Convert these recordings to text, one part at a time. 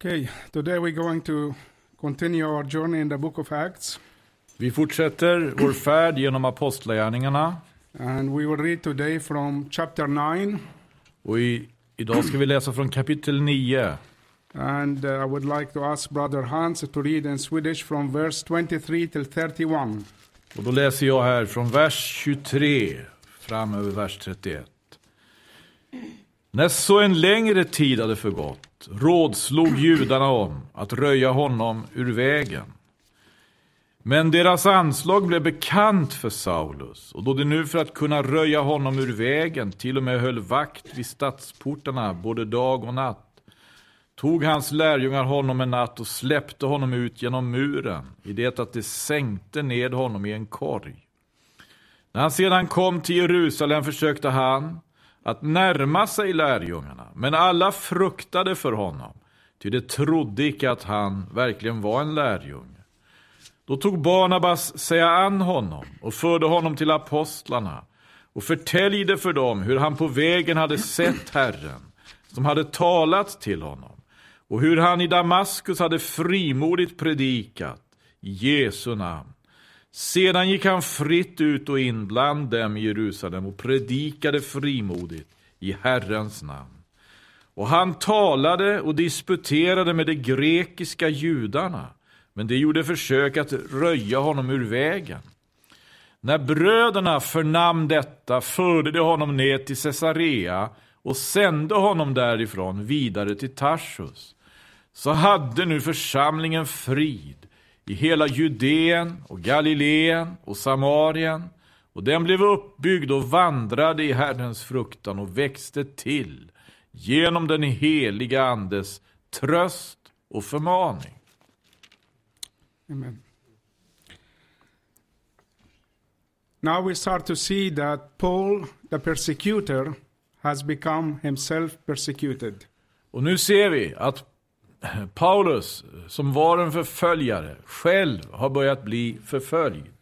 Okay, today we're going to continue our journey in the book of Acts. Vi fortsätter vår färd genom Apostlagärningarna. And we will read today from chapter 9. Och i, idag ska vi läsa från kapitel 9. And uh, I would like to ask Brother Hans to read in Swedish from verse 23 till 31. Och då läser jag här från vers 23 fram över vers 31. När så en längre tid hade förgått rådslog judarna om att röja honom ur vägen. Men deras anslag blev bekant för Saulus, och då de nu för att kunna röja honom ur vägen till och med höll vakt vid stadsportarna både dag och natt, tog hans lärjungar honom en natt och släppte honom ut genom muren, i det att de sänkte ned honom i en korg. När han sedan kom till Jerusalem försökte han att närma sig lärjungarna, men alla fruktade för honom, ty de trodde icke att han verkligen var en lärjunge. Då tog Barnabas sig an honom och förde honom till apostlarna och förtäljde för dem hur han på vägen hade sett Herren, som hade talat till honom, och hur han i Damaskus hade frimodigt predikat i Jesu namn. Sedan gick han fritt ut och in bland dem i Jerusalem och predikade frimodigt i Herrens namn. Och han talade och disputerade med de grekiska judarna, men de gjorde försök att röja honom ur vägen. När bröderna förnam detta förde de honom ner till Caesarea och sände honom därifrån vidare till Tarsus. Så hade nu församlingen frid i hela Judeen och Galileen och Samarien och den blev uppbyggd och vandrade i Herrens fruktan och växte till genom den heliga Andes tröst och förmaning. Amen. Now we start to see that Paul, the persecutor, has become himself persecuted. Och nu ser vi att Paulus, som var en förföljare, själv har börjat bli förföljd.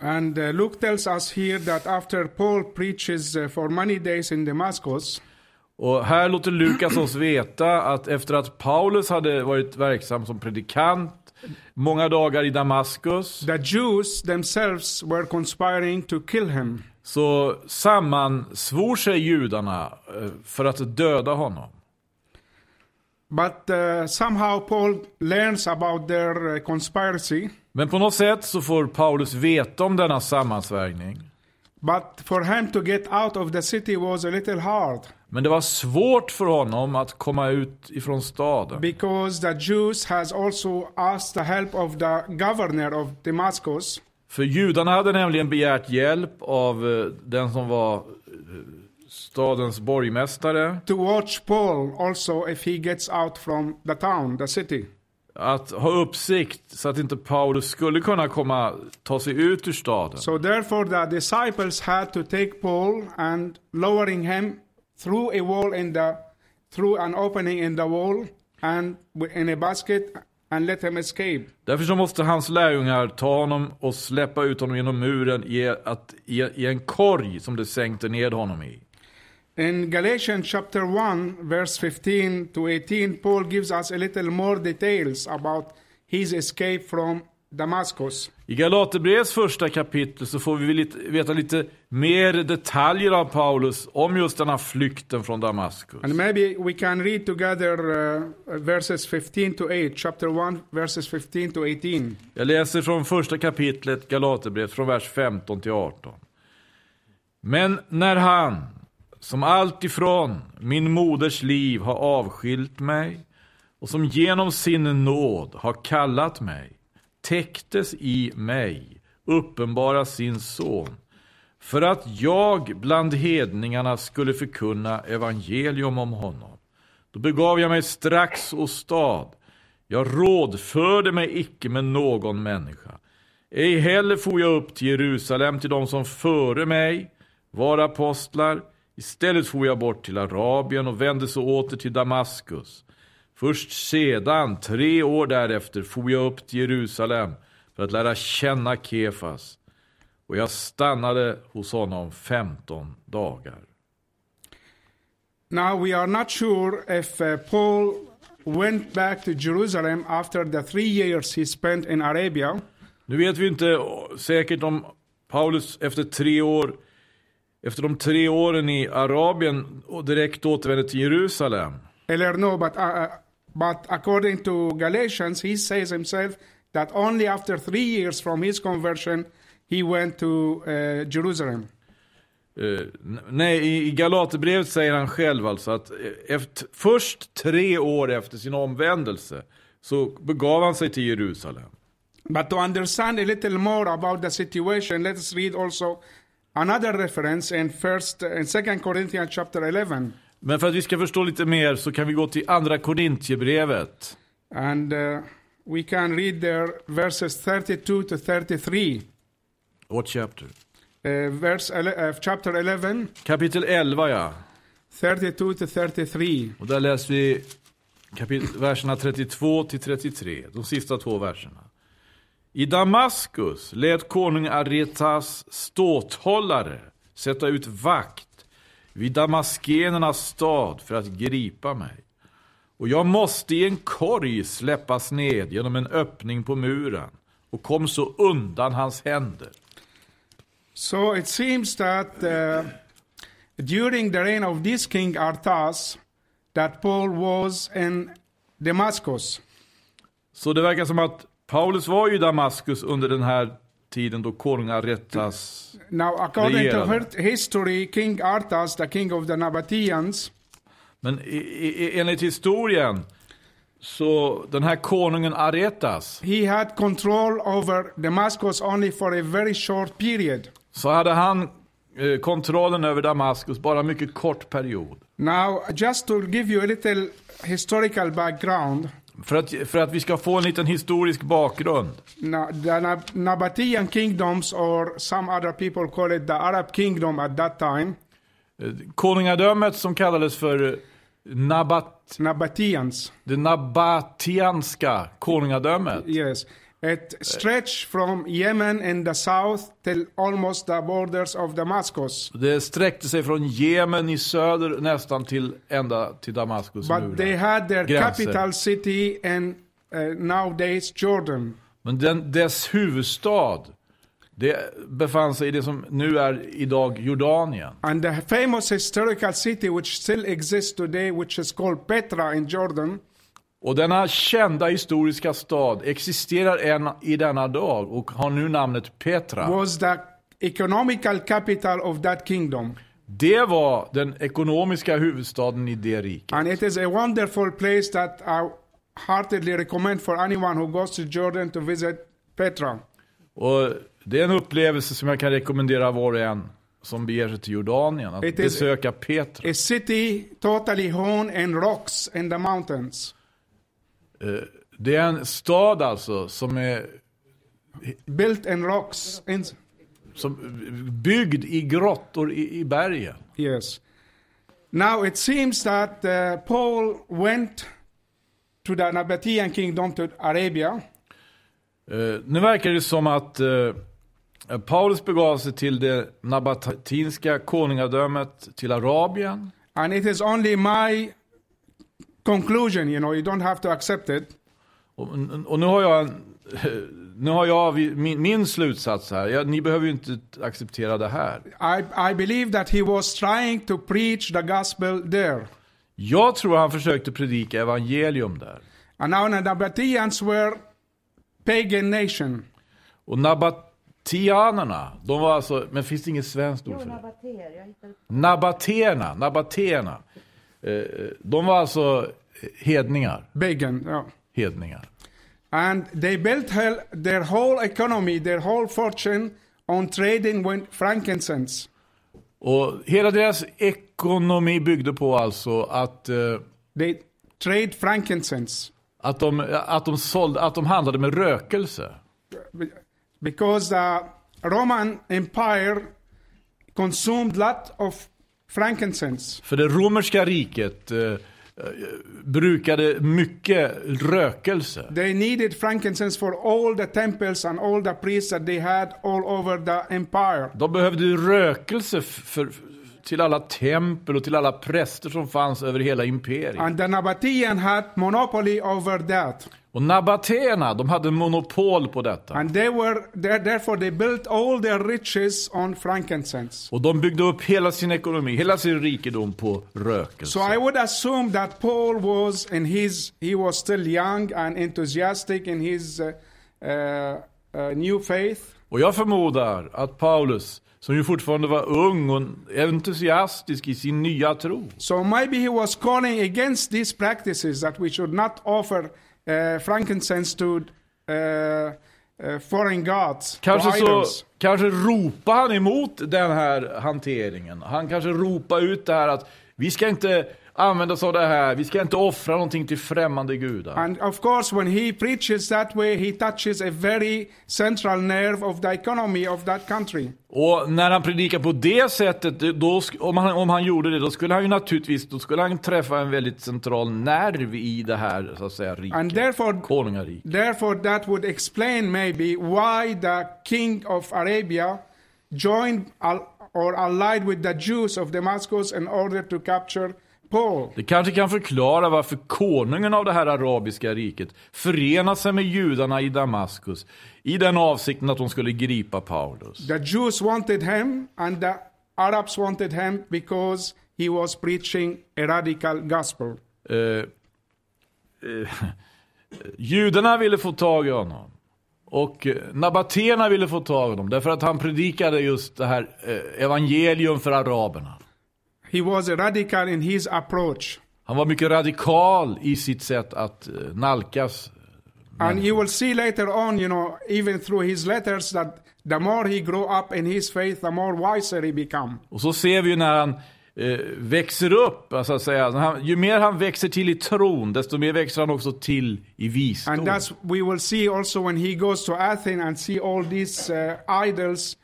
And uh, Luke tells us here that after Paul preaches uh, for many days in Damascus, Och här låter Lukas oss veta att efter att Paulus hade varit verksam som predikant många dagar i Damaskus, the Jews themselves were conspiring to kill him. så sammansvor sig judarna eh, för att döda honom. But uh, somehow Paul learns about their uh, conspiracy. Men på något sätt så får Paulus veta om denna sammansvärjning. But for him to get out of the city was a little hard Men det var svårt för honom att komma ut ifrån staden. because the Jews has also asked the help of the governor of Damascus För judarna hade nämligen begärt hjälp av eh, den som var stadens borgmästare. to watch Paul also if he gets out from the town, the city. Att ha uppsikt så att inte Paulus skulle kunna komma, ta sig ut ur staden. So therefore the disciples had to take Paul and lowering him through a wall in the through an opening in the wall and in a basket and let him escape. Därför så måste hans lärjungar ta honom och släppa ut honom genom muren i, att, i, i en korg som de sänkte ned honom i. In Galatians chapter 1 verse 15 to 18 Paul gives us a little more details about his escape from Damascus. I Galaterbrevets första kapitel så får vi lite, veta lite mer detaljer av Paulus om just den här flykten från Damaskus. And maybe we can read together uh, verses 15 to 8, chapter 1, verses 15 to 18. Jag läser från första kapitlet Galaterbrevet från vers 15 till 18. Men när han, som alltifrån min moders liv har avskilt mig och som genom sin nåd har kallat mig, täcktes i mig, uppenbara sin son, för att jag bland hedningarna skulle förkunna evangelium om honom. Då begav jag mig strax åstad. Jag rådförde mig icke med någon människa. Ej heller for jag upp till Jerusalem till de som före mig var apostlar. Istället for jag bort till Arabien och vände så åter till Damaskus. Först sedan, tre år därefter, for jag upp till Jerusalem för att lära känna Kefas. Och jag stannade hos honom 15 dagar. Now we are not sure if uh, Paul went back to Jerusalem after the three years he spent in Arabia. Nu vet vi inte säkert om Paulus efter tre år, efter de tre åren i Arabien och direkt återvände till Jerusalem. Eller no, but, uh, but according to Galatians, he says himself that only after three years from his conversion he went to uh, Jerusalem. N- nej, i- Galaterbrevet säger han själv alltså att eh, efter, först tre år efter sin omvändelse så begav han sig till Jerusalem. But to understand a little more about the situation, let us read also another reference in first in Second Corinthians chapter 11. Men för att vi ska förstå lite mer så kan vi gå till andra Korintierbrevet. And uh, we can read there verses 32 to 33. What chapter? Uh, verse uh, chapter 11, Kapitel 11 ja. 32 to 33. Och där läser vi kapit- verserna 32 till 33. De sista två verserna. I Damaskus lät konung Aretas ståthållare sätta ut vakt vid damaskenernas stad för att gripa mig. Och jag måste i en korg släppas ned genom en öppning på muren och kom så undan hans händer. So it seems that uh, during the reign of this king Artas, that Paul was in Damascus. Så det verkar som att Paulus var ju i Damaskus under den här tiden då konung Aretas Now, according to Regerade. her- history, King Artas, the king of the Nabateans, Men i, i, enligt historien så den här konungen Aretas he had control over Damascus only for a very short period. så hade han eh, kontrollen över Damaskus bara en mycket kort period. Now, just to give you a little historical background, För att, för att vi ska få en liten historisk bakgrund. the Nab- Nabatean kingdoms, or some other people call it the Arab kingdom at that time, Eh, Konungadömet som kallades för eh, Nabat, Nabateans, det nabatianska konungadömet. yes, it stretched from Yemen in the south till almost the borders of Damascus. Det sträckte sig från Jemen i söder nästan till ända till Damaskus But they murar. had their Gränser. capital city in uh, nowadays Jordan. Men den, dess huvudstad, det befann sig i det som nu är idag Jordanien. And the famous historical city which still exists today, which is called Petra in Jordan, Och denna kända historiska stad existerar än i denna dag och har nu namnet Petra. was the economical capital of that kingdom. Det var den ekonomiska huvudstaden i det riket. And it is a wonderful place that I heartedly recommend for anyone who goes to Jordan to visit Petra. Och det är en upplevelse som jag kan rekommendera var och en som beger sig till Jordanien, att It besöka Petra. A city totally home in rocks in the mountains, Det är en stad alltså som är built in rocks. In, som, byggd i grottor i, i bergen. yes. Now it seems that uh, Paul went to the Nabatean kingdom to Arabia. Eh, nu verkar det som att eh, Paulus begav sig till det nabatinska konungadömet, till Arabien. And it is only my conclusion, you know, you don't have to accept it. Och, och nu har jag, nu har jag min, min slutsats här. Jag, ni behöver ju inte acceptera det här. I, I believe that he was trying to preach the gospel there. Jag tror han försökte predika evangelium där. And now the Nabateans were pagan nation. Och nabatianerna, de var alltså, men finns det inget svenskt ord Jo, för det? hittade Nabaterna, nabaterna. Eh, de var alltså hedningar, Pagan, yeah. hedningar. And they built their whole economy, their whole fortune on trading with frankincense. Och hela deras ekonomi byggde på alltså att, eh, They trade frankincense att, de, att, de sålde, att de handlade med rökelse. because the Roman Empire consumed lot of frankincense. För det romerska riket eh, eh, brukade mycket rökelse. They needed frankincense for all the temples and all the priests that they had all over the empire. De behövde rökelse för, till alla tempel och till alla präster som fanns över hela imperiet. And the Nabatean had monopoly over that. Och nabatéerna, de hade monopol på detta. And they were, there- therefore they built all their riches on frankincense. Och de byggde upp hela sin ekonomi, hela sin rikedom på rökelse. So I would assume that Paul was in his, he was still young and enthusiastic in his uh, uh, uh, new faith. Och jag förmodar att Paulus, som ju fortfarande var ung och entusiastisk i sin nya tro, So maybe he was calling against these practices that we should not offer uh, frankincense to uh, uh, foreign gods, Kanske, så, kanske ropar han emot den här hanteringen. Han kanske ropar ut det här att vi ska inte använda oss av det här, vi ska inte offra någonting till främmande gudar. And of course, when he preaches that way, he touches a very central nerve of the economy of that country. Och när han predikar på det sättet, då, om, han, om han gjorde det, då skulle han ju naturligtvis då skulle han träffa en väldigt central nerv i det här, så att säga, riket. And therefore, Konungariket. therefore, that would explain maybe why the king of Arabia joined or allied with the Jews of Damascus in order to capture Paul. Det kanske kan förklara varför konungen av det här arabiska riket förenar sig med judarna i Damaskus i den avsikten att de skulle gripa Paulus. The Jews wanted him, and the Arabs wanted him because he was preaching a radical gospel. Eh, eh, judarna ville få tag i honom. Och eh, nabatéerna ville få tag i honom därför att han predikade just det här evangelium för araberna. He was radical in his approach. Han var mycket radikal i sitt sätt att eh, nalkas. And you will see later on, you know, even through his letters, that the more he grew up in his faith, the more wiser he become. Och så ser vi ju när han eh, växer upp, alltså att säga, han, ju mer han växer till i tron, desto mer växer han också till i visdom. And that's we will see also when he goes to Athens and see all these uh, idols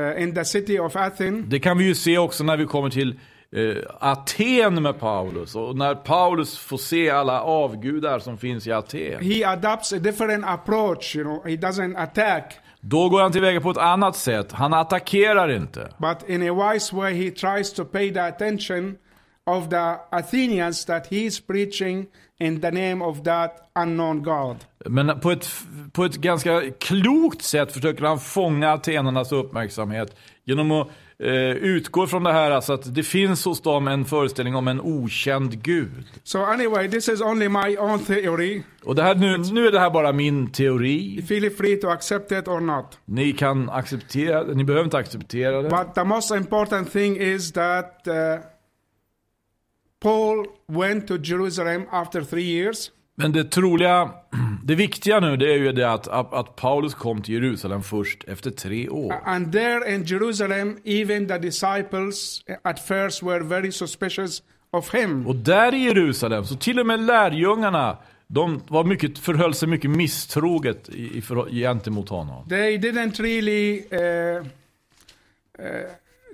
uh, in the city of Athens. Det kan vi ju se också när vi kommer till eh, Aten med Paulus. Och när Paulus får se alla avgudar som finns i Aten. He adopts a different approach. You know, he doesn't attack, Då går han tillväga på ett annat sätt. Han attackerar inte. but in a wise way, he tries to pay the attention of the Athenians that he's preaching in the name of that unknown God. Men på ett, på ett ganska klokt sätt försöker han fånga atenernas uppmärksamhet genom att eh, utgå från det här alltså att det finns hos dem en föreställning om en okänd gud. So anyway, this is only my own theory. Och det här, nu, nu är det här bara min teori. Feel free to accept it or not. Ni kan acceptera ni behöver inte acceptera det. But the most important thing is that uh, Paul went to Jerusalem after three years. Men det troliga, det viktiga nu det är ju det att, att, att Paulus kom till Jerusalem först efter tre år. And there in Jerusalem, even the disciples at first were very suspicious of him. Och där i Jerusalem, så till och med lärjungarna, de var mycket, förhöll sig mycket misstroget i, i, gentemot honom. They didn't really, uh, uh,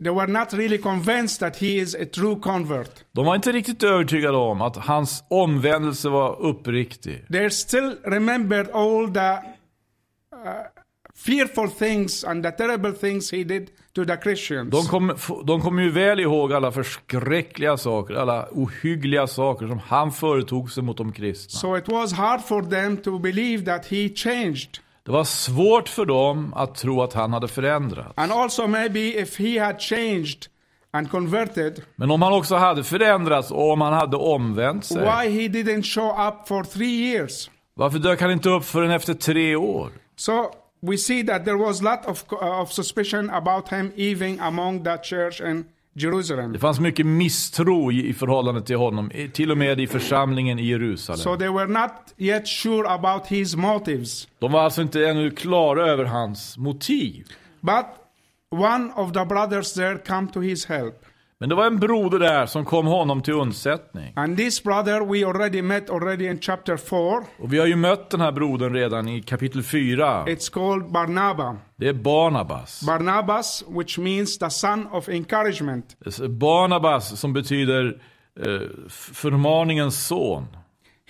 they were not really convinced that he is a true convert. De var inte riktigt övertygade om att hans omvändelse var uppriktig. They still remembered all the uh, fearful things and the terrible things he did to the Christians. De kom, de kom ju väl ihåg alla förskräckliga saker, alla ohyggliga saker som han företog sig mot de kristna. So it was hard for them to believe that he changed. Det var svårt för dem att tro att han hade förändrats. And also, maybe if he had changed and converted, Men om han också hade förändrats och om han hade omvänt sig, why he didn't show up for three years? varför dök han inte upp förrän efter tre år? So we see that there was a lot of, uh, of suspicion about him, even among the church in Jerusalem. Det fanns mycket misstro i, i förhållande till honom, till och med i församlingen i Jerusalem. So they were not yet sure about his motives. De var alltså inte ännu klara över hans motiv. But one of the brothers there come to his help. Men det var en broder där som kom honom till undsättning. And this brother we already met already in chapter 4. Och vi har ju mött den här brodern redan i kapitel 4. It's called Barnabas. Det är Barnabas. Barnabas, which means the son of encouragement. Barnabas som betyder eh, förmaningens son.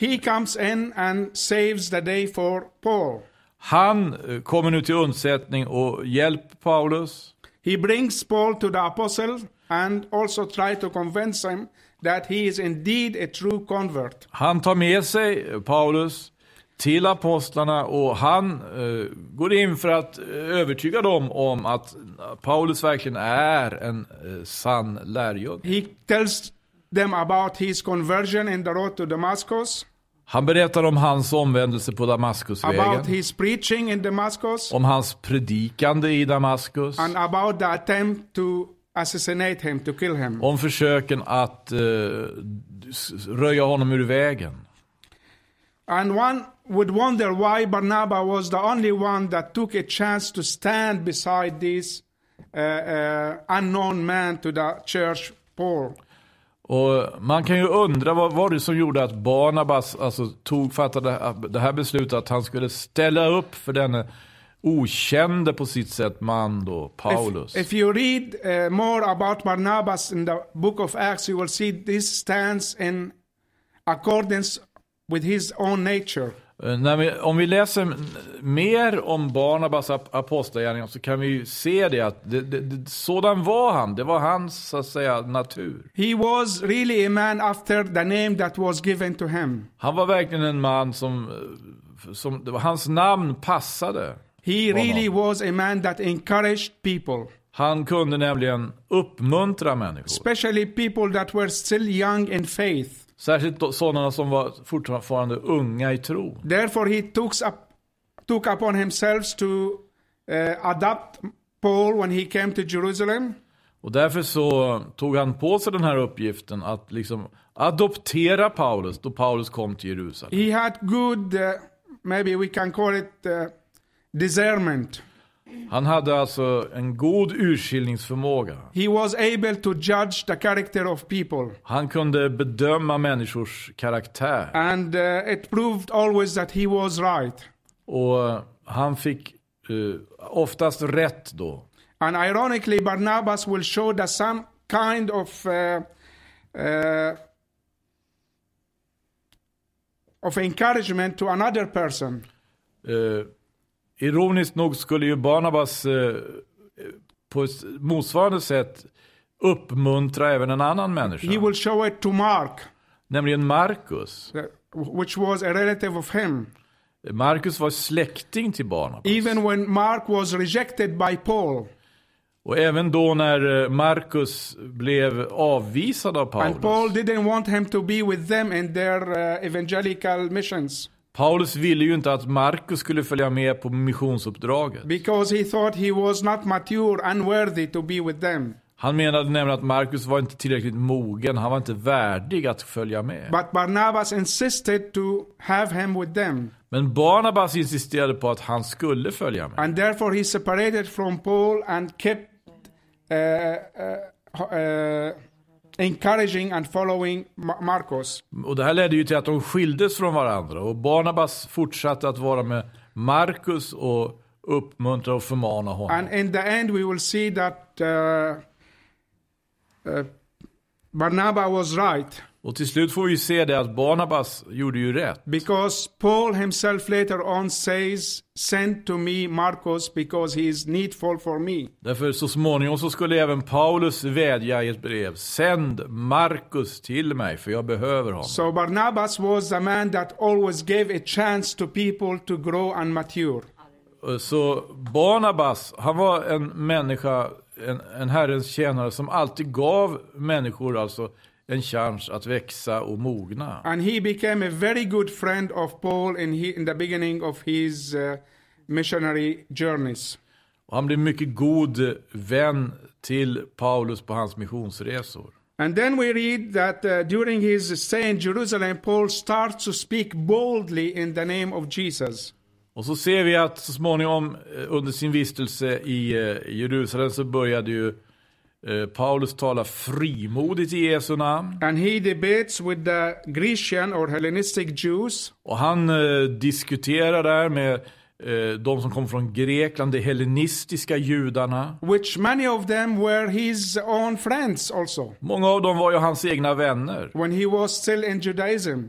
He comes in and saves the day for Paul. Han eh, kommer nu till undsättning och hjälper Paulus. He brings Paul to the apostle and also try to convince him that he is indeed a true convert. Han tar med sig Paulus till apostlarna och han eh, går in för att eh, övertyga dem om att Paulus verkligen är en eh, sann lärjunge. He tells them about his conversion in the road to Damascus, Han berättar om hans omvändelse på about Damaskusvägen, his preaching in Damascus, om hans predikande i Damaskus, and about the attempt to assassinate him, to kill him. om försöken att s- röja honom ur vägen. And one would wonder why Barnabas was the only one that took a chance to stand beside this uh, uh, unknown man to the church, Paul. Och man kan ju undra vad var det som gjorde att Barnabas alltså, tog, fattade det här beslutet att han skulle ställa upp för denne okände på sitt sätt man då, Paulus. If, if you read uh, more about Barnabas in the book of Acts, you will see this stands in accordance with his own nature. Eh, vi, om vi läser mer om Barnabas ap- apostlagärningar så kan vi se det att det, det, det, sådan var han. Det var hans så att säga natur. He was really a man after the name that was given to him. Han var verkligen en man som, eh, som hans namn passade. He really was a man that encouraged people. Han kunde nämligen uppmuntra människor. especially people that were still young in faith. Särskilt sådana som var fortfarande unga i tro. Therefore, he took, up, took upon himself to uh, adopt Paul when he came to Jerusalem. Och därför så tog han på sig den här uppgiften att liksom adoptera Paulus då Paulus kom till Jerusalem. He had good, uh, maybe we can call it uh, discernment. Han hade alltså en god urskiljningsförmåga. He was able to judge the character of people. Han kunde bedöma människors karaktär. And uh, it proved always that he was right. Och han fick eh, oftast rätt då. And ironically, Barnabas will show that some kind of uh, uh, of encouragement to another person. Eh, ironiskt nog skulle ju Barnabas eh, på ett motsvarande sätt uppmuntra även en annan människa. He will show it to Mark, Nämligen Markus. which was a relative of him. Markus var släkting till Barnabas. Even when Mark was rejected by Paul, Och även då när eh, Markus blev avvisad av and Paul Paulus. didn't want him to be with them in their uh, evangelical missions Paulus ville ju inte att Markus skulle följa med på missionsuppdraget. because he thought he was not mature, unworthy to be with them. Han menade nämligen att Markus var inte tillräckligt mogen, han var inte värdig att följa med. But Barnabas insisted to have him with them. Men Barnabas insisterade på att han skulle följa med. And therefore he separated from Paul and kept uh, uh, uh, encouraging and following Ma- Marcos. Och det här ledde ju till att de skildes från varandra. Och Barnabas fortsatte att vara med Markus och uppmuntra och förmana honom. And in the end, we will see that uh, uh, Barnabas was right Och till slut får vi ju se det att Barnabas gjorde ju rätt. because Paul himself later on says, Send to me Marcos because he is needful for me. Därför så småningom så skulle även Paulus vädja i ett brev. Sänd Markus till mig för jag behöver honom. So Barnabas was the man that always gave a chance to people to grow and mature. Så Barnabas, han var en människa, en, en Herrens tjänare som alltid gav människor alltså en chans att växa och mogna. And he became a very good friend of Paul in, he, in the beginning of his uh, missionary journeys. Och han blev mycket god vän till Paulus på hans missionsresor. And then we read that uh, during his stay in Jerusalem, Paul starts to speak boldly in the name of Jesus. Och så ser vi att så småningom eh, under sin vistelse i eh, Jerusalem så började ju eh, Paulus tala frimodigt i Jesu namn. And he debates with the Grecian or Hellenistic Jews, Och han eh, diskuterar där med eh, de som kom från Grekland, de hellenistiska judarna. which many of them were his own friends also, Många av dem var ju hans egna vänner. when he was still in Judaism.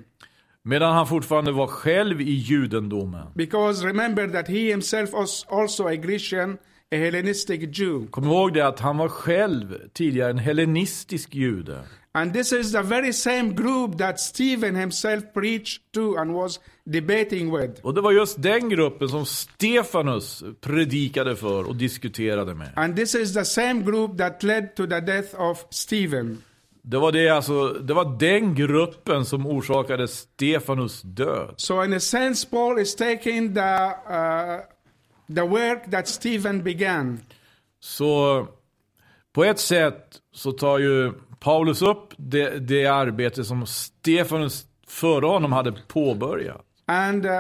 Medan han fortfarande var själv i judendomen. Because remember that he himself was also a Grecian a Hellenistic Jew. Kom ihåg det att han var själv tidigare en hellenistisk jude. And this is the very same group that Stephen himself preached to and was debating with. Och det var just den gruppen som Stefanus predikade för och diskuterade med. And this is the same group that led to the death of Stephen. Det var, det, alltså, det var den gruppen som orsakade Stefanus död. So, in a sense, Paul is taking the, uh, the work that Stephen began. Så på ett sätt så tar ju Paulus upp det, det arbete som Stefanus före honom hade påbörjat. And uh,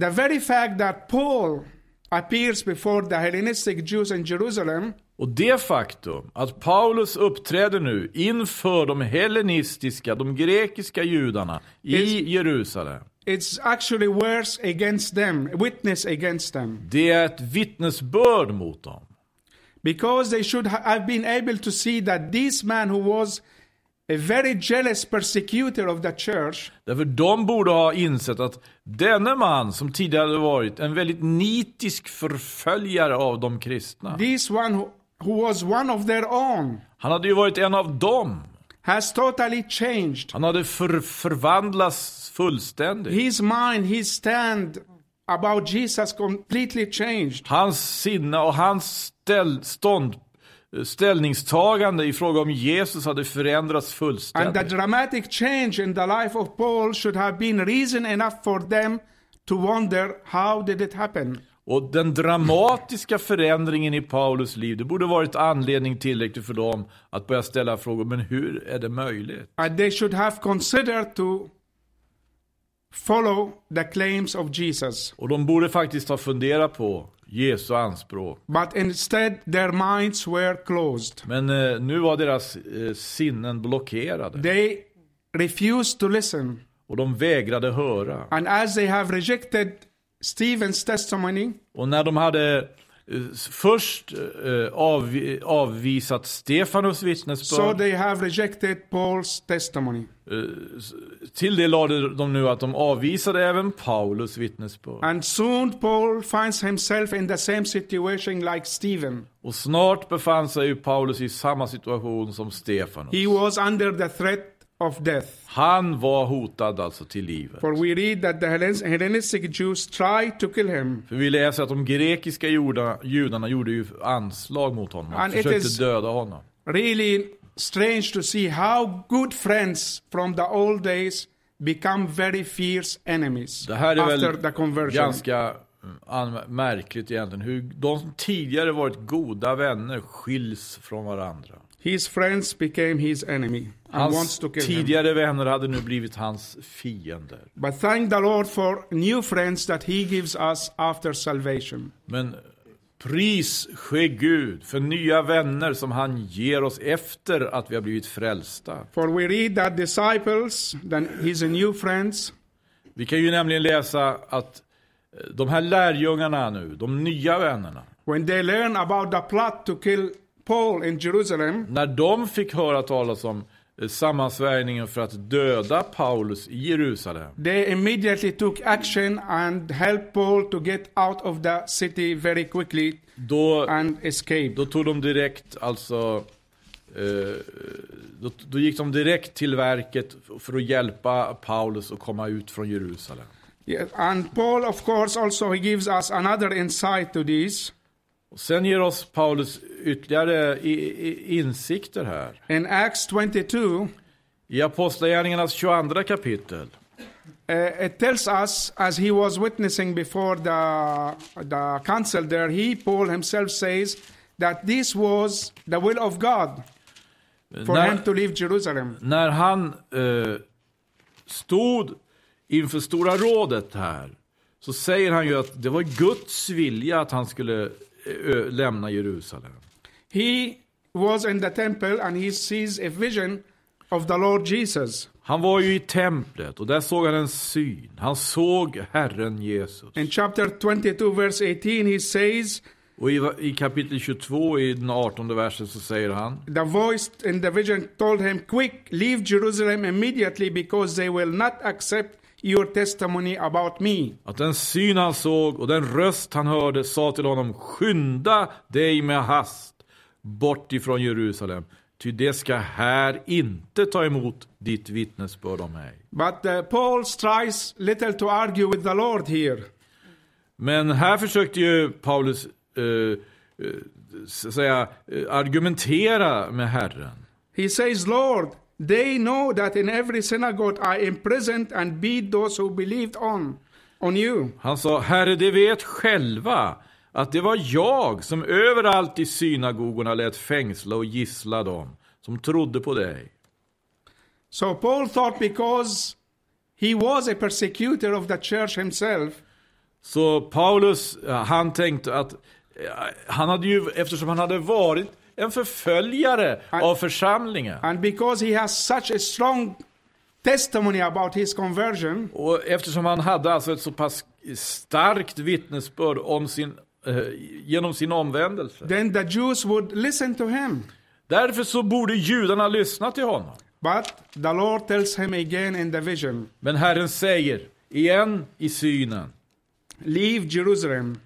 the very fact that Paul appears before the Hellenistic Jews in Jerusalem Och det faktum att Paulus uppträder nu inför de hellenistiska, de grekiska judarna i Jerusalem. It's actually worse against them, witness against them. Det är ett vittnesbörd mot dem. Because they should ha- have been able to see that this man who was a very jealous persecutor of the church Därför de borde ha insett att denne man som tidigare hade varit en väldigt nitisk förföljare av de kristna. this one who, who was one of their own Han hade ju varit en av dem. Has totally changed Han hade för, förvandlats fullständigt. his mind his stand about jesus completely changed Hans sinne och hans ställ, stånd, ställningstagande i fråga om Jesus hade förändrats and the fullständigt. dramatic change in the life of paul should have been reason enough for them to wonder how did it happen Och den dramatiska förändringen i Paulus liv, det borde varit anledning tillräckligt för dem att börja ställa frågor, men hur är det möjligt? and they should have considered to follow the claims of jesus Och de borde faktiskt ha funderat på Jesu anspråk. but instead their minds were closed Men eh, nu var deras eh, sinnen blockerade. they refused to listen Och de vägrade höra. and as they have rejected stephen's testimony Och när de hade eh, först eh, avvi- avvisat Stefanus so vittnesbörd, they have rejected paul's testimony eh, till det lade de nu att de avvisade även Paulus vittnesbörd. and soon paul finds himself in the same situation like stephen Och snart befann sig Paulus i samma situation som Stefanus. he was under the threat of death Han var hotad alltså till livet. for we read that the Hellen- hellenistic jews tried to kill him För vi läser att de grekiska judarna, judarna gjorde ju anslag mot honom. It försökte döda honom. really strange to see how good friends from the old days become very fierce enemies Det här är after väl the conversion. ganska mm, märkligt egentligen. Hur de som tidigare varit goda vänner skiljs från varandra. His friends became his enemy Hans kill him. tidigare vänner hade nu blivit hans fiender. But thank the Lord for new friends that He gives us after salvation. Men pris ske Gud för nya vänner som han ger oss efter att vi har blivit frälsta. For we read that disciples, then His new friends, Vi kan ju nämligen läsa att eh, de här lärjungarna nu, de nya vännerna, when they learn about the plot to kill Paul in Jerusalem, när de fick höra talas om eh, sammansvärjningen för att döda Paulus i Jerusalem, they immediately took action and helped Paul to get out of the city very quickly då, and escape. då tog de direkt alltså eh, då, då gick de direkt till verket för att hjälpa Paulus att komma ut från Jerusalem. Yeah, and Paul, of course, also he gives us another insight to this. Och sen ger oss Paulus ytterligare i, i, insikter här. In Acts 22, I Apostlagärningarnas 22 kapitel uh, it tells us, as he was witnessing before the, the council there, he, Paul himself, says that this was the will of God for när, him to leave Jerusalem. när han eh, stod inför Stora rådet här så säger han ju att det var Guds vilja att han skulle lämna Jerusalem. He was in the temple and he sees a vision of the Lord Jesus. Han var ju i templet och där såg han en syn. Han såg Herren Jesus. In chapter 22, verse 18, he says, Och i, i kapitel 22 i den 18 versen så säger han The voice in the vision told him, Quick, leave Jerusalem immediately because they will not accept your testimony about me. Att den syn han såg och den röst han hörde sa till honom Skynda dig med hast bort ifrån Jerusalem, ty det ska här inte ta emot ditt vittnesbörd om mig. But uh, Paul tries little to argue with the Lord here. Men här försökte ju Paulus så att säga, eh, argumentera med Herren. He says, Lord, they know that in every synagogue I imprisoned and beat those who believed on, on you. Han sa, Herre, de vet själva att det var jag som överallt i synagogorna lät fängsla och gissla dem som trodde på dig. So Paul thought because he was a persecutor of the church himself, Så Paulus, ja, han tänkte att ja, han hade ju, eftersom han hade varit en förföljare Han- av församlingen and because he has such a strong testimony about his conversion, och eftersom han hade alltså ett så pass starkt vittnesbörd om sin, eh, genom sin omvändelse. then the Jews would listen to him. Därför så borde judarna lyssna till honom. But the Lord tells him again in the vision, Men Herren säger igen i synen Leave Jerusalem.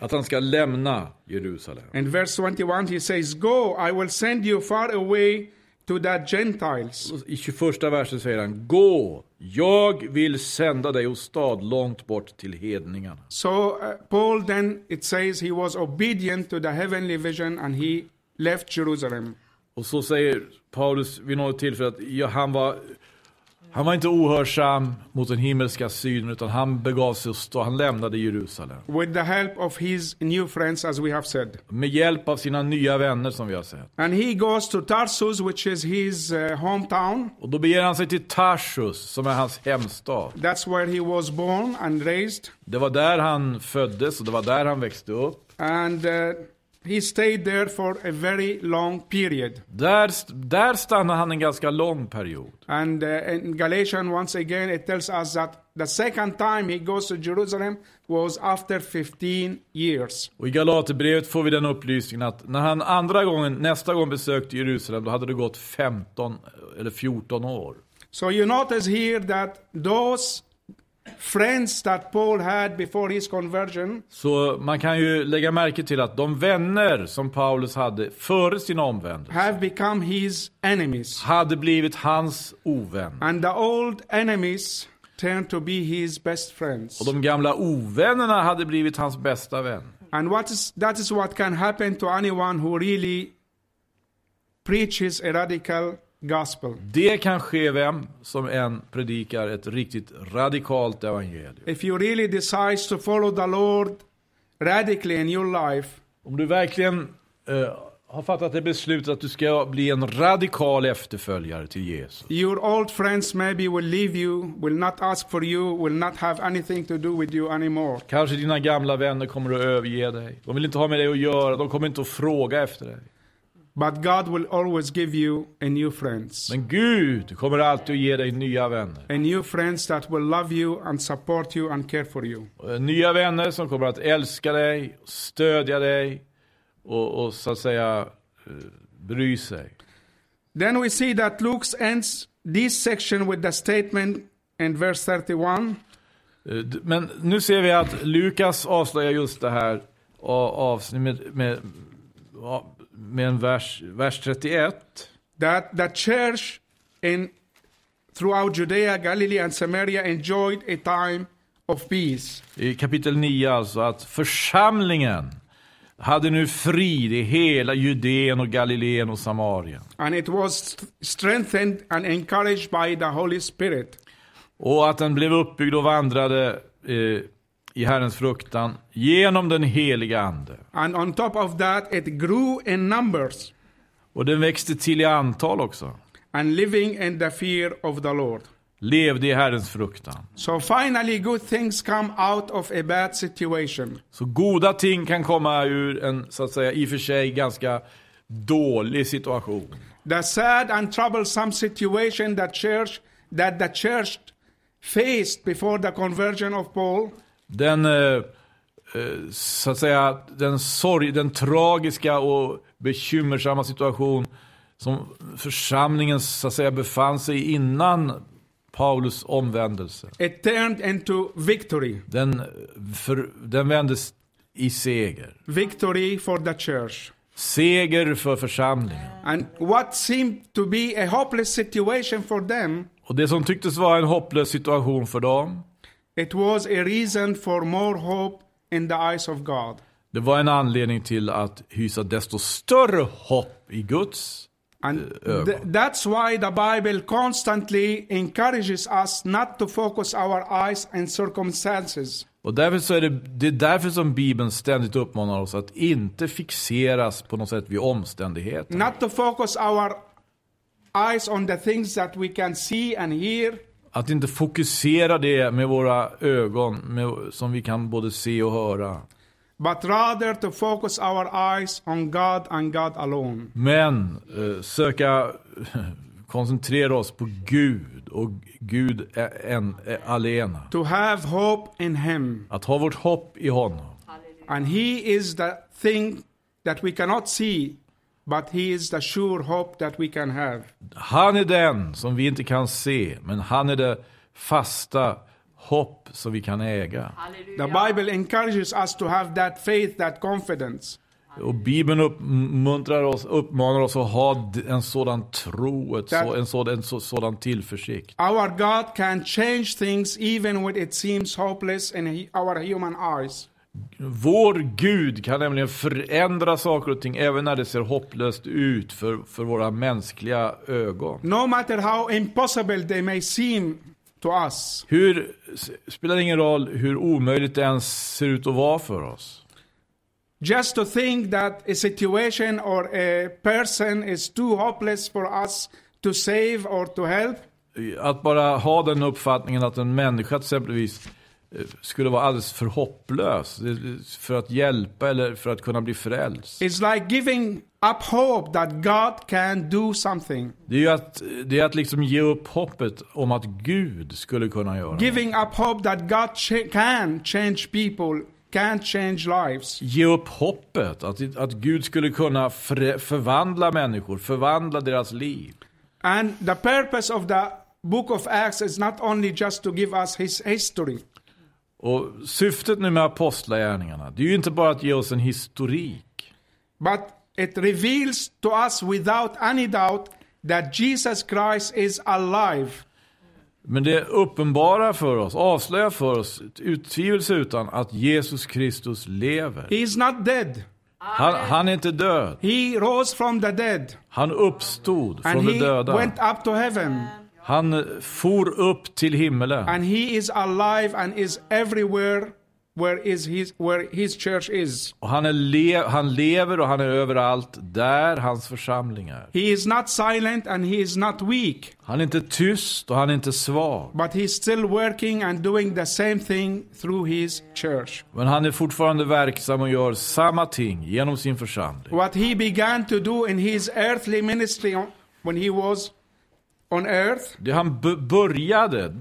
Att han ska lämna Jerusalem. In verse 21, he says, Go, I will send you far away to the Gentiles. I 21 versen säger han Gå, jag vill sända dig åstad långt bort till hedningarna. So uh, Paul then, it says, he was obedient to the heavenly vision and he left Jerusalem. Och så säger Paulus vid något tillfälle att ja, han, var, han var inte ohörsam mot den himmelska synen utan han begav sig åstad, han lämnade Jerusalem. With the help of his new friends, as we have said. Med hjälp av sina nya vänner som vi har sett. And he goes to Tarsus, which is his uh, hometown. Och då beger han sig till Tarsus som är hans hemstad. That's where he was born and raised. Det var där han föddes och det var där han växte upp. And uh, he stayed there for a very long period. Där, där stannade han en ganska lång period. And uh, in Galatians, once again, it tells us that the second time he goes to Jerusalem was after 15 years. Och i Galaterbrevet får vi den upplysningen att när han andra gången, nästa gång besökte Jerusalem, då hade det gått 15 eller 14 år. So you notice here that those friends that Paul had before his conversion Så man kan ju lägga märke till att de vänner som Paulus hade före sin omvändelse have become his enemies. hade blivit hans ovän. And the old enemies turned to be his best friends. Och de gamla ovännerna hade blivit hans bästa vän. And what is, that is what can happen to anyone who really preaches a radical gospel. Det kan ske vem som än predikar ett riktigt radikalt evangelium. If you really decide to follow the Lord radically in your life, Om du verkligen eh, har fattat det beslutet att du ska bli en radikal efterföljare till Jesus. your old friends maybe will leave you, will not ask for you, will not have anything to do with you anymore. Kanske dina gamla vänner kommer att överge dig. De vill inte ha med dig att göra, de kommer inte att fråga efter dig. But God will always give you a new friends. Men Gud kommer alltid att ge dig nya vänner. A new friends that will love you and support you and care for you. Nya vänner som kommer att älska dig, stödja dig och, och så att säga eh, bry sig. Then we see that Luke ends this section with the statement in verse 31 Eh, Men nu ser vi att Lukas avslöjar just det här a- avsnitt med, med, ja, med en vers, vers 31. that the church in throughout Judea, Galilee, and Samaria enjoyed a time of peace. I kapitel 9 alltså, att församlingen hade nu frid i hela Judeen och Galileen och Samarien. And it was st- strengthened and encouraged by the Holy Spirit. Och att den blev uppbyggd och vandrade eh, i Herrens fruktan genom den heliga Ande. And on top of that, it grew in numbers Och den växte till i antal också. and living in the fear of the Lord. Levde i Herrens fruktan. So finally, good things come out of a bad situation. Så goda ting kan komma ur en, så att säga, i och för sig ganska dålig situation. The sad and troublesome situation that church that the church faced before the conversion of Paul Den, eh, eh, så att säga, den sorg, den tragiska och bekymmersamma situation som församlingen så att säga befann sig i innan Paulus omvändelse, it turned into victory. den, för, den vändes i seger. Victory for the church. Seger för församlingen. And what seemed to be a hopeless situation for them, Och det som tycktes vara en hopplös situation för dem, it was a reason for more hope in the eyes of God. det var en anledning till att hysa desto större hopp i Guds. And ögon. th- that's why the Bible constantly encourages us not to focus our eyes on circumstances, Och därför så är det, det är därför som Bibeln ständigt uppmanar oss att inte fixeras på något sätt vid omständigheter. not to focus our eyes on the things that we can see and hear, Att inte fokusera det med våra ögon med, som vi kan både se och höra. but rather to focus our eyes on God and God alone. Men eh, söka koncentrera oss på Gud och Gud en, alena. To have hope in Him. Att ha vårt hopp i honom. And He is the thing that we cannot see, but He is the sure hope that we can have. Han är den som vi inte kan se, men han är det fasta hopp som vi kan äga. The Bible encourages us to have that faith, that confidence. Och Bibeln uppmuntrar oss, uppmanar oss att ha en sådan tro, ett så, en, sådan, en så, sådan tillförsikt. Our God can change things even when it seems hopeless in our human eyes. Vår Gud kan nämligen förändra saker och ting även när det ser hopplöst ut för, för våra mänskliga ögon. No matter how impossible they may seem to us, Hur, spelar ingen roll hur omöjligt det ens ser ut att vara för oss. just to think that a situation or a person is too hopeless for us to save or to help, Att bara ha den uppfattningen att en människa exempelvis eh, skulle vara alldeles för hopplös för att hjälpa eller för att kunna bli frälst. is like giving up hope that God can do something. Det är ju att, det är att liksom ge upp hoppet om att Gud skulle kunna göra något. Giving up hope that God cha- can change people, can change lives. Ge upp hoppet att, att Gud skulle kunna förvandla människor, förvandla deras liv. And the purpose of the book of Acts is not only just to give us his history, Och syftet nu med apostlagärningarna, det är ju inte bara att ge oss en historik. but it reveals to us without any doubt that Jesus Christ is alive. Men det uppenbara för oss, avslöjar för oss, utan att Jesus Kristus lever. He is not dead. Han, han är inte död. He rose from the dead Han uppstod and från de döda. went up to heaven Han for upp till himmelen. and he is alive and is everywhere where is his where his church is. Och han, är le- han lever och han är överallt där hans församling är. He is not silent and he is not weak, Han är inte tyst och han är inte svag. but he's still working and doing the same thing through his church. Men han är fortfarande verksam och gör samma ting genom sin församling. What he began to do in his earthly ministry when he was on earth, Det han började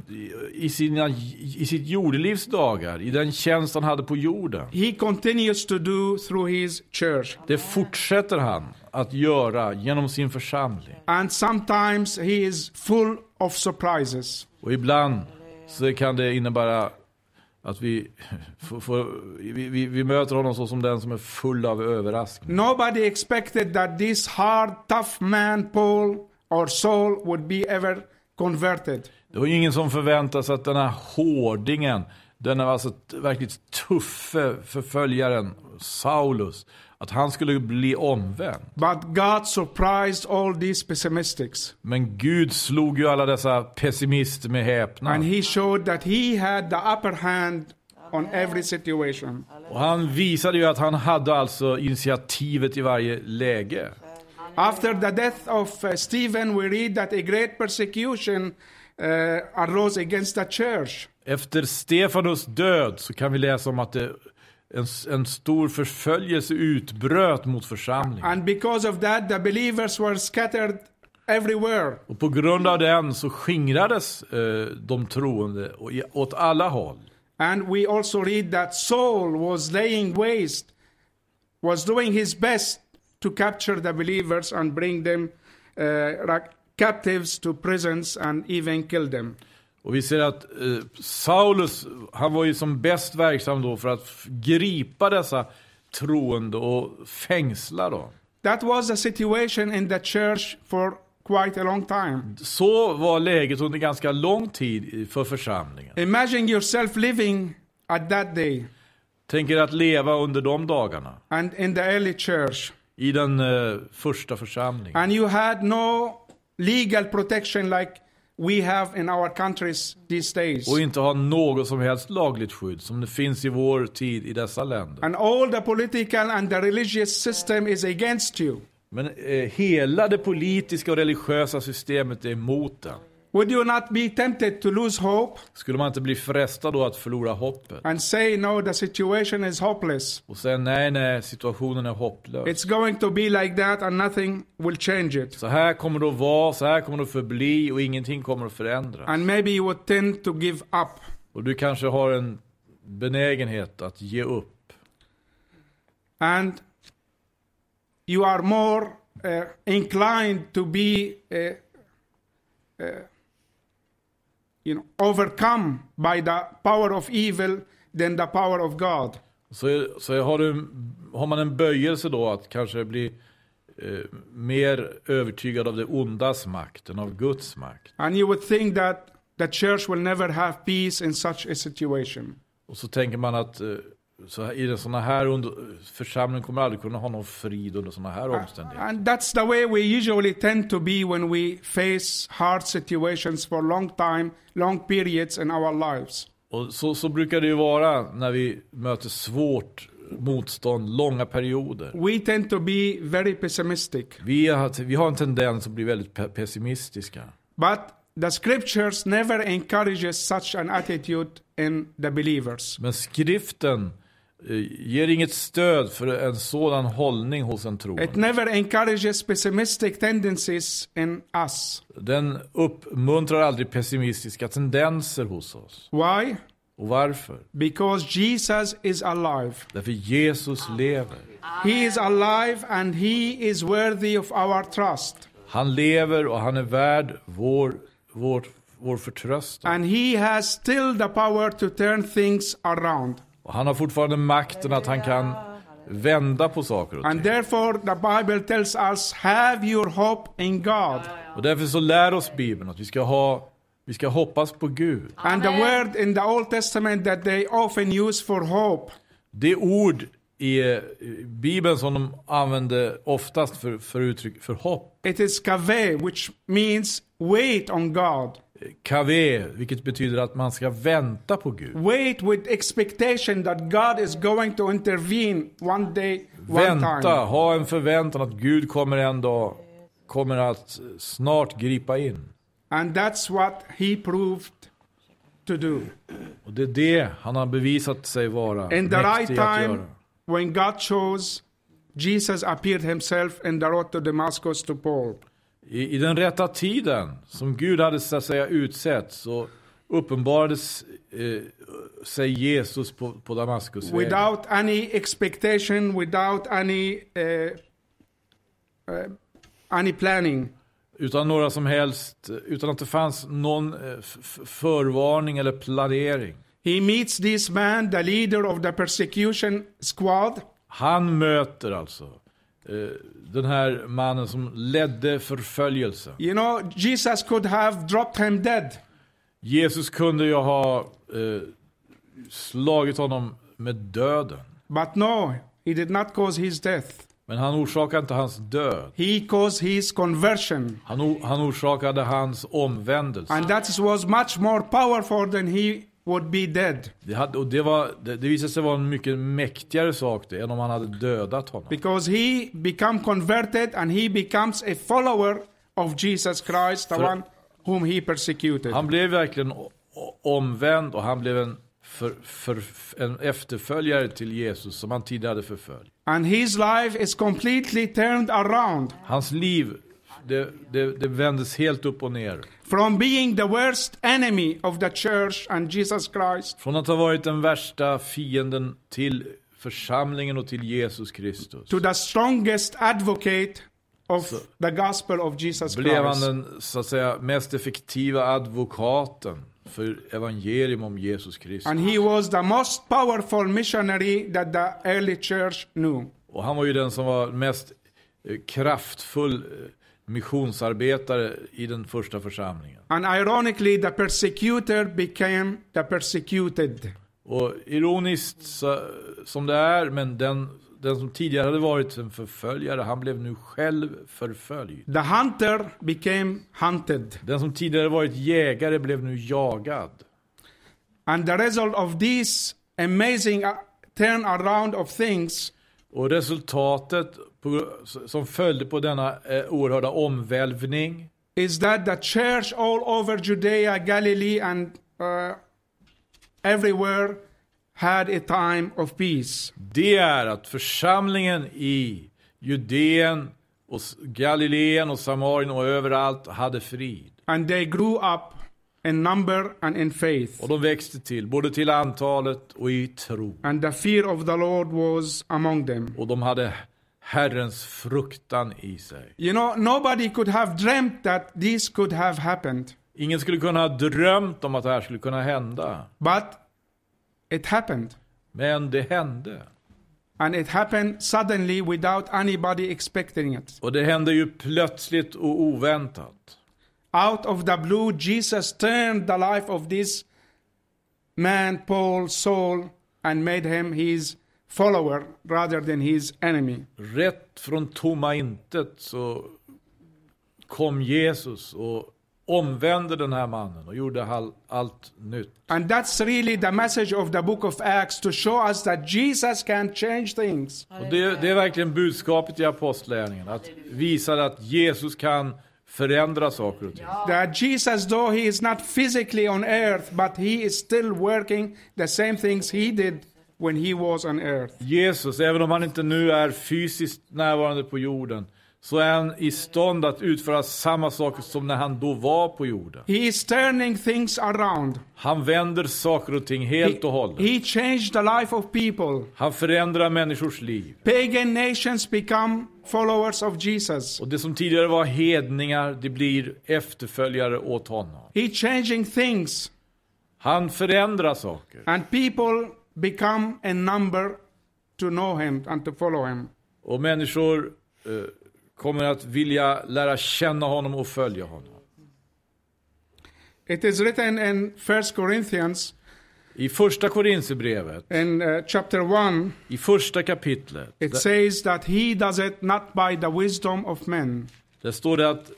i- sina, i sitt jordelivs dagar, i den tjänst han hade på jorden. he continues to do through his church. Det fortsätter han att göra genom sin församling. And sometimes he is full of surprises. Och ibland så kan det innebära att vi, får, vi, vi, vi möter honom så som den som är full av överraskning. Nobody expected that this hard, tough man, Paul or Saul, would be ever converted. Det var ingen som förväntade sig att den här hårdingen, den alltså verkligt tuffe förföljaren Saulus, att han skulle bli omvänd. But God surprised all these pessimistics. Men Gud slog ju alla dessa pessimister med And häpnad. he showed that he had the upper hand on every situation. Och han visade ju att han hade alltså initiativet i varje läge. After the death of uh, Stephen, we read that a great persecution uh, arose against the church. Efter Stefanus död så kan vi läsa om att det, en, en stor förföljelse utbröt mot församlingen. And because of that, the believers were scattered everywhere. Och på grund av den så skingrades eh, de troende åt alla håll. And we also read that Saul was laying waste, was doing his best to capture the believers and bring them uh, captives to prisons and even kill them. Och vi ser att eh, Saulus, han var ju som bäst verksam då för att gripa dessa troende och fängsla dem. That was the situation in the church for quite a long time. Så var läget under ganska lång tid för församlingen. Imagine yourself living at that day Tänk er att leva under de dagarna and in the early church, i den eh, första församlingen. and you had no legal protection like we have in our countries these days. Och inte ha något som helst lagligt skydd som det finns i vår tid i dessa länder. And all the political and the religious system is against you. Men eh, hela det politiska och religiösa systemet är emot den. Would you not be tempted to lose hope Skulle man inte bli frestad då att förlora hoppet? and say, no, the situation is hopeless? Och säga nej, nej, situationen är hopplös. It's going to be like that and nothing will change it. Så här kommer det att vara, så här kommer det att förbli och ingenting kommer att förändras. And maybe you would tend to give up. Och du kanske har en benägenhet att ge upp. And you are more uh, inclined to be, uh, uh, you know, overcome by the power of evil than the power of God. Så, så har, du, har man en böjelse då att kanske bli eh, mer övertygad av det ondas makt än av Guds makt. And you would think that the church will never have peace in such a situation. Och så tänker man att eh, så i sån här under, församling kommer aldrig kunna ha någon frid under såna här omständigheter. And that's the way we usually tend to be when we face hard situations for long time, long periods in our lives. Och så, så brukar det ju vara när vi möter svårt motstånd, långa perioder. We tend to be very pessimistic. Vi har, vi har en tendens att bli väldigt pe- pessimistiska. But the scriptures never encourages such an attitude in the believers. Men skriften ger inget stöd för en sådan hållning hos en It troende. never encourages pessimistic tendencies in us. Den uppmuntrar aldrig pessimistiska tendenser hos oss. Why? Och varför? Because Jesus is alive. Därför Jesus lever. He is alive and he is worthy of our trust. Han lever och han är värd vår, vår, vår förtröstan. And he has still the power to turn things around. Och han har fortfarande makten att han kan vända på saker och And ting. therefore, the Bible tells us have your hope in God. Och därför så lär oss Bibeln att vi ska, ha, vi ska hoppas på Gud. And the word in the Old Testament that they often use for hope Det ord i eh, Bibeln som de använder oftast för, för uttryck för hopp, It is kaveh, which means wait on God. Kave, vilket betyder att man ska vänta på Gud. Wait with expectation that God is going to intervene one day, one Vänta, time. ha en förväntan att Gud kommer en dag, kommer att snart gripa in. And that's what he proved to do. Och det är det han har bevisat sig vara In the right time, göra. when God chose, Jesus appeared himself in the road to Damascus to Paul. I, I den rätta tiden, som Gud hade så att säga utsett, så uppenbarades eh, sig Jesus på, på Damaskus Without any expectation, without any, uh, uh, any planning. Utan några som helst, utan att det fanns någon eh, förvarning eller planering. He meets this man, the leader of the persecution squad, Han möter alltså eh, den här mannen som ledde förföljelse. You know, Jesus could have dropped him dead, Jesus kunde ju ha eh, slagit honom med döden. but no, he did not cause his death. Men han orsakade inte hans död. He caused his conversion. Han, han orsakade hans omvändelse. And that was much more powerful than he would be dead. Det, hade, och det, var, det, det visade sig vara en mycket mäktigare sak det, än om han hade dödat honom. Because he become converted and he becomes a follower of Jesus Christ, the För- one whom he persecuted. Han blev verkligen omvänd och han blev en, för, för, en efterföljare till Jesus som han tidigare hade förföljt. And his life is completely turned around. Hans liv, det, det, det vändes helt upp och ner. From being the worst enemy of the church and Jesus Christ Från att ha varit den värsta fienden till församlingen och till Jesus Kristus. to the strongest advocate of the gospel of Jesus blev han Christ. den så att säga mest effektiva advokaten för evangelium om Jesus Kristus. And he was the most powerful missionary that the early church knew. Och han var ju den som var mest eh, kraftfull eh, missionsarbetare i den första församlingen. And ironically, the persecutor became the persecuted. Och ironiskt så, som det är, men den, den som tidigare hade varit en förföljare, han blev nu själv förföljd. The hunter became hunted. Den som tidigare varit jägare blev nu jagad. And the result of this amazing uh, turn around of things Och resultatet på, som följde på denna eh, oerhörda omvälvning is that the church all over Judea, Galilee, and uh, everywhere had a time of peace. det är att församlingen i Judeen och Galileen och Samarien och överallt hade frid. And they grew up in number and in faith. Och de växte till, både till antalet och i tro. And the fear of the Lord was among them. Och de hade Herrens fruktan i sig. You know, nobody could have dreamt that this could have happened, Ingen skulle kunna ha drömt om att det här skulle kunna hända. but it happened. Men det hände. And it happened suddenly without anybody expecting it. Och det hände ju plötsligt och oväntat. Out of the blue, Jesus turned the life of this man, Paul, Saul, and made him his follower rather than his enemy. Rätt från tomma intet så kom Jesus och omvände den här mannen och gjorde all, allt nytt. And that's really the message of the book of Acts to show us that Jesus can change things. Och det, det är verkligen budskapet i Apostlagärningarna, att visa att Jesus kan förändra saker och ting. That Jesus, though he is not physically on earth, but he is still working the same things he did when he was on earth. Jesus, även om han inte nu är fysiskt närvarande på jorden, så är han i stånd att utföra samma saker som när han då var på jorden. He is turning things around. Han vänder saker och ting helt och hållet. He changed the life of people. Han förändrar människors liv. Pagan nations become followers of Jesus. Och det som tidigare var hedningar, det blir efterföljare åt honom. He changing things, Han förändrar saker. and people become a number to know him and to follow him. Och människor eh, kommer att vilja lära känna honom och följa honom. It is written in First Corinthians I första Korinthierbrevet, in uh, chapter 1, i första kapitlet, it says that he does it not by the wisdom of men, där står det att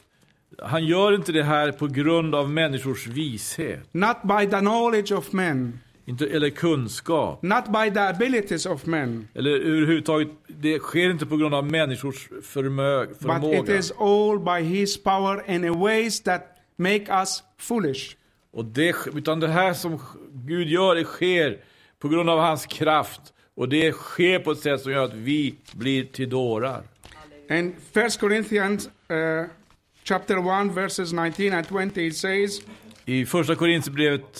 han gör inte det här på grund av människors vishet, not by the knowledge of men, inte, eller kunskap, not by the abilities of men, eller överhuvudtaget, det sker inte på grund av människors förmö, but it förmåga. is all by his power in a ways that make us foolish. Och det, utan det här som Gud gör, det sker på grund av hans kraft. Och det sker på ett sätt som gör att vi blir till dårar. In First Corinthians uh, chapter 1, verses 19 and 20, it says, I första Korinthierbrevet,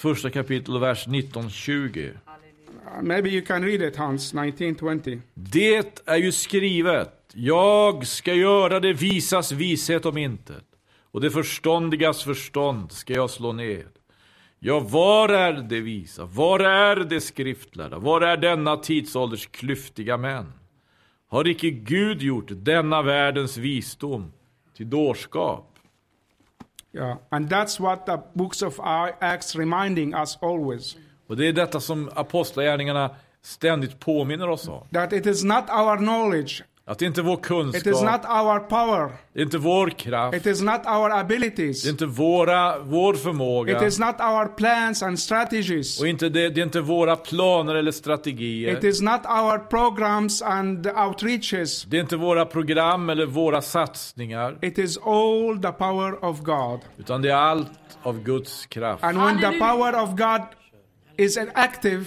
första kapitel och vers 19-20. uh, maybe you can read it, Hans, 1920. Det är ju skrivet, jag ska göra det visas vishet om intet. Och det förståndigas förstånd ska jag slå ned. Ja, var är det visa? Var är det skriftlärda? Var är denna tidsålders klyftiga män? Har icke Gud gjort denna världens visdom till dårskap? Yeah, and that's what the books of Acts reminding us always. Och det är detta som apostlagärningarna ständigt påminner oss om. That it is not our knowledge, Att det inte är vår it is kunskap, not our power, det är inte vår kraft, it is not our det är abilities, inte våra, vår it förmåga. is not our plans and strategies, Och inte det, det är inte våra planer eller strategier. it is not our programs and outreaches. Det är inte våra program eller våra satsningar. It is all the power of God. Utan det är allt av Guds kraft. And when the power of God is active,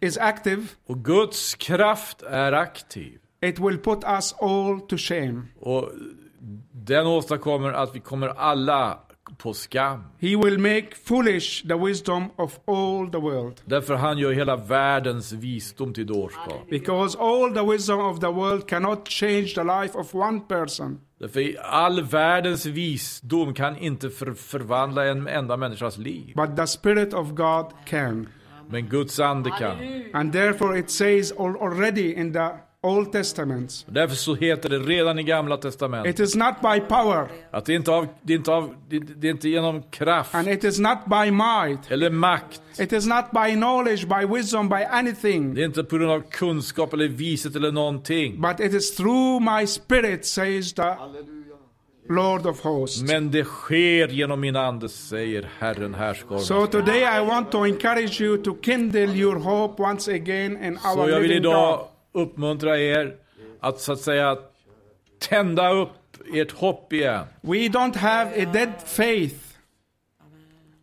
is active, Och Guds kraft är aktiv. It will put us all to shame. Och den åstadkommer att vi kommer alla på skam. He will make foolish the wisdom of all the world. Därför han gör hela världens visdom till dårskap. Because all the wisdom of the world cannot change the life of one person. Därför all världens visdom kan inte för, förvandla en enda människas liv. But the Spirit of God can. Men Guds ande kan. And therefore it says al- already in the Old Testament, Därför så heter det redan i gamla testamentet it is not by power att det inte, av, det inte, av, det, det inte genom kraft and it is not by might. eller makt. It is not by knowledge, by wisdom, by anything. Det är inte på grund av kunskap eller vishet eller någonting. But it is through my spirit, says the Lord of hosts. Men det sker genom min ande, säger Herren härskarornas So today I want to encourage you to kindle your hope once again in Så our jag vill idag uppmuntra er att så att säga tända upp ert hopp igen. We don't have a dead faith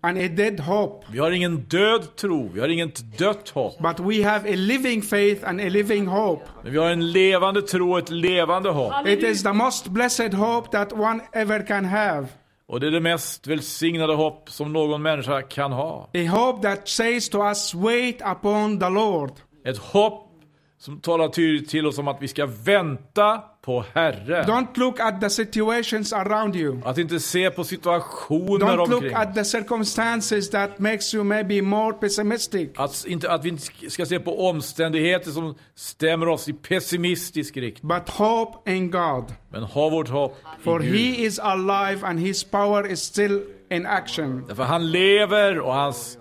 and a dead hope, Vi har ingen död tro, vi har inget dött hopp. but we have a living faith and a living hope. Men vi har en levande tro och ett levande hopp. It is the most blessed hope that one ever can have. Och det är det mest välsignade hopp som någon människa kan ha. A hope that says to us, wait upon the Lord. Ett hopp som talar tydligt till oss om att vi ska vänta på Herren. Don't look at the situations around you. Att inte se på situationer Don't look omkring at the circumstances that makes you maybe more pessimistic. att, inte, att vi inte ska se på omständigheter som stämmer oss i pessimistisk riktning. But hope in God. Men ha vårt hopp For i Gud. he is alive and his power is still in action. Därför han lever och hans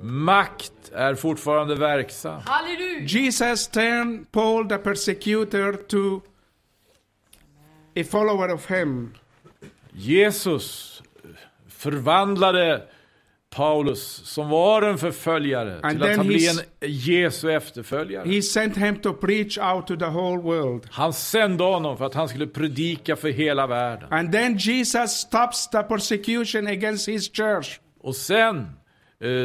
makt är fortfarande verksam. Halleluja! Jesus turned Paul the persecutor to a follower of him. Jesus förvandlade Paulus, som var en förföljare, And till att han blir en Jesu efterföljare. He sent him to preach out to the whole world. Han sände honom för att han skulle predika för hela världen. And then Jesus stops the persecution against his church. Och sen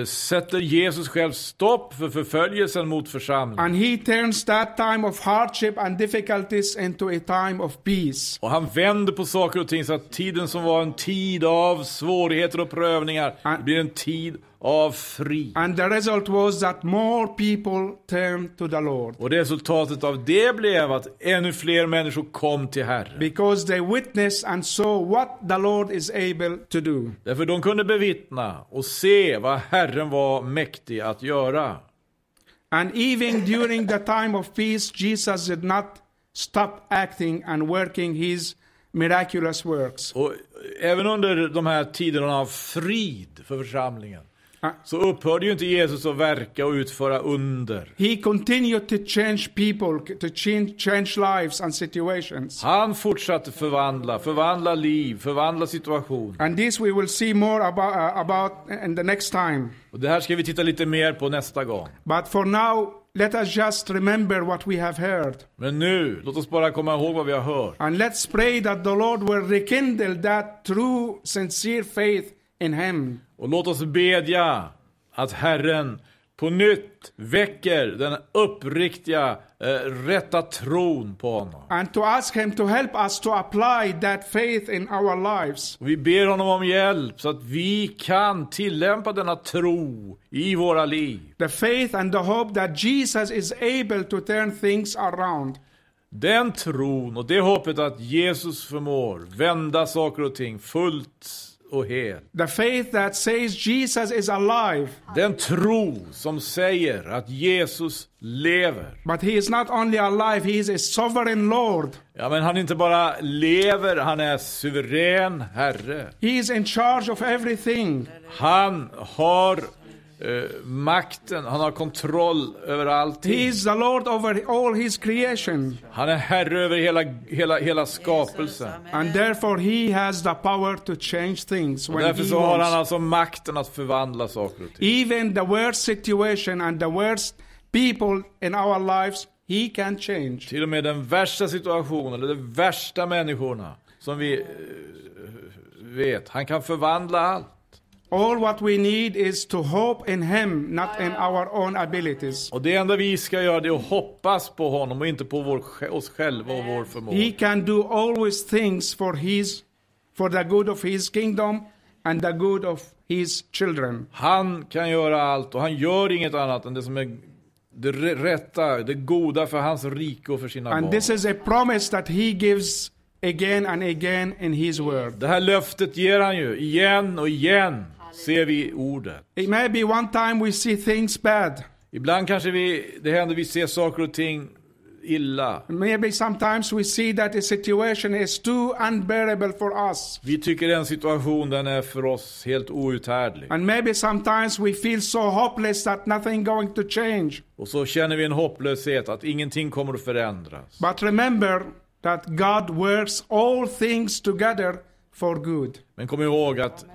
sätter Jesus själv stopp för förföljelsen mot församlingen. And he turns that time of hardship and difficulties into a time of peace. Och han vänder på saker och ting så att tiden som var en tid av svårigheter och prövningar And- blir en tid av frid. And the result was that more people turned to the Lord Och resultatet av det blev att ännu fler människor kom till Herren. because they witnessed and saw what the Lord is able to do. Därför de kunde bevittna och se vad Herren var mäktig att göra. And even during the time of peace, Jesus did not stop acting and working his miraculous works. Och även under de här tiderna av frid för församlingen så upphörde ju inte Jesus att verka och utföra under. he continued to change people, to change, change lives and situations. Han fortsatte förvandla, förvandla liv, förvandla situation. And this we will see more about, uh, about in the next time. Och det här ska vi titta lite mer på nästa gång. But for now, let us just remember what we have heard. Men nu, låt oss bara komma ihåg vad vi har hört. And let's pray that the Lord will rekindle that true, sincere faith in Him. Och låt oss bedja att Herren på nytt väcker den uppriktiga, eh, rätta tron på honom. And to ask Him to help us to apply that faith in our lives. Och vi ber honom om hjälp så att vi kan tillämpa denna tro i våra liv. The faith and the hope that Jesus is able to turn things around. Den tron och det hoppet att Jesus förmår vända saker och ting fullt och helt. The faith that says Jesus is alive, Den tro som säger att Jesus lever. but He is not only alive, He is a sovereign Lord. Ja, men han inte bara lever, han är suverän Herre. He is in charge of everything. Han har eh, makten, han har kontroll över He allting. is the Lord over all His creation. Han är herre över hela, hela, hela skapelsen. And therefore, He has the power to change things when därför He så har han alltså makten att förvandla saker och ting. Even the worst situation and the worst people in our lives, He can change. Till och med den värsta situationen, eller de värsta människorna som vi eh, vet. Han kan förvandla allt. All what we need is to hope in Him, not in our own abilities. Och det enda vi ska göra det är att hoppas på honom och inte på vår, oss själva och vår He förmåga. can do always things for His, for the good of His kingdom and the good of his children. Han kan göra allt och han gör inget annat än det som är det rätta, det goda för hans rike och för sina And barn. this is a promise that he gives again and again in his word. Det här löftet ger han ju igen och igen, ser vi ordet. It may be one time we see things bad. Ibland kanske vi, det händer vi ser saker och ting illa. Maybe sometimes we see that a situation is too unbearable for us. Vi tycker den situation den är för oss helt outhärdlig. And maybe sometimes we feel so hopeless that nothing going to change. Och så känner vi en hopplöshet, att ingenting kommer att förändras. But remember that God works all things together for good. Men kom ihåg att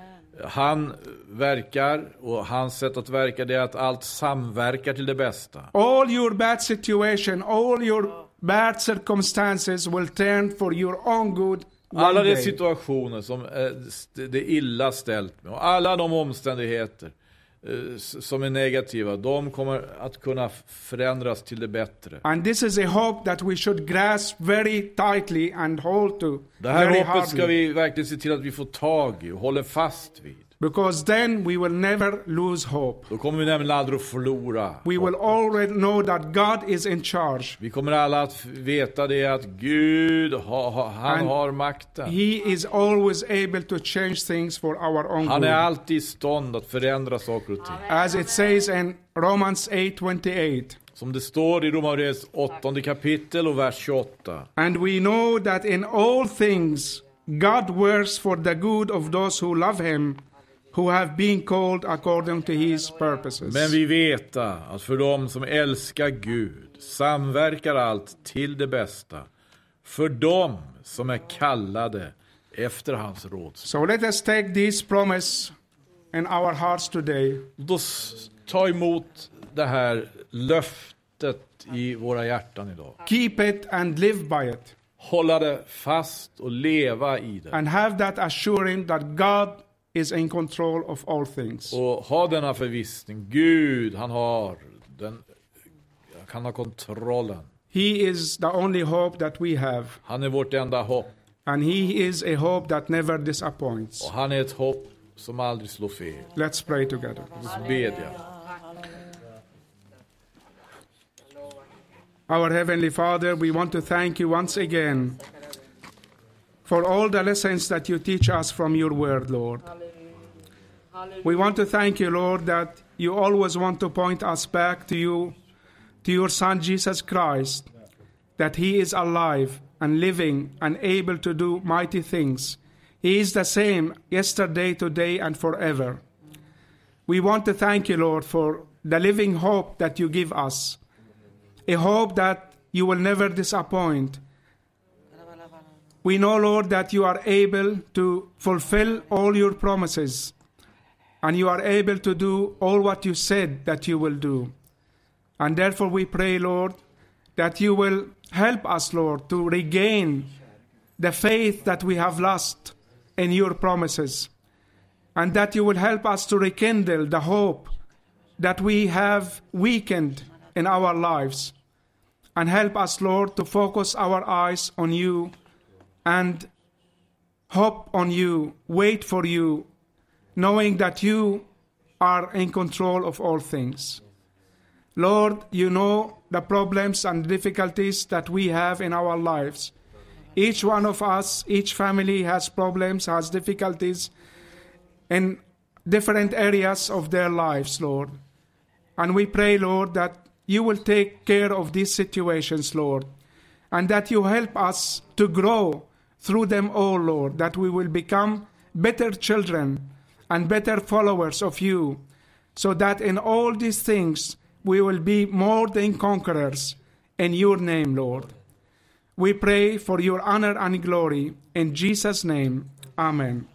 han verkar, och hans sätt att verka det är att allt samverkar till det bästa. All your bad situation, all your bad circumstances will turn for your own good Alla de situationer som är det är illa ställt med, och alla de omständigheter eh, som är negativa, de kommer att kunna förändras till det bättre. And this is a hope that we should grasp very tightly and hold to Det här hoppet ska vi verkligen se till att vi får tag i och håller fast vid. Because then we will never lose hope. Då kommer vi nämligen aldrig att förlora. We will already know that God is in charge. Vi kommer alla att veta det att Gud, ha, ha, han And har makten. He is always able to change things for our own Han är alltid i stånd att förändra saker och ting. As it says in Romans 8:28. Som det står i Romarbrevets åttonde kapitel och vers 28. And we know that in all things God works for the good of those who love him, who have been called according to his purposes. Men vi veta att för dem som älskar Gud samverkar allt till det bästa. För dem som är kallade efter hans råd. So let us take this promise in our hearts today Då ta emot det här löftet i våra hjärtan idag. keep it and live by it Hålla det fast och leva i det. and have that assurance that God is in control of all things. Och ha denna förvissning. Gud, han har den, han har kontrollen. He is the only hope that we have Han är vårt enda hopp. and he is a hope that never disappoints. Och han är ett hopp som aldrig slår fel. Let's pray together. Bedja. Our Heavenly Father, we want to thank you once again for all the lessons that you teach us from your word, Lord. We want to thank you, Lord, that you always want to point us back to you, to your Son Jesus Christ, that he is alive and living and able to do mighty things. He is the same yesterday, today, and forever. We want to thank you, Lord, for the living hope that you give us a hope that you will never disappoint. We know, Lord, that you are able to fulfill all your promises and you are able to do all what you said that you will do. And therefore, we pray, Lord, that you will help us, Lord, to regain the faith that we have lost in your promises, and that you will help us to rekindle the hope that we have weakened in our lives. And help us, Lord, to focus our eyes on you and hope on you, wait for you, knowing that you are in control of all things. Lord, you know the problems and difficulties that we have in our lives. Each one of us, each family has problems, has difficulties in different areas of their lives, Lord. And we pray, Lord, that you will take care of these situations, Lord, and that you help us to grow through them all, Lord, that we will become better children and better followers of you, so that in all these things we will be more than conquerors in your name, Lord. We pray for your honor and glory in Jesus' name. Amen.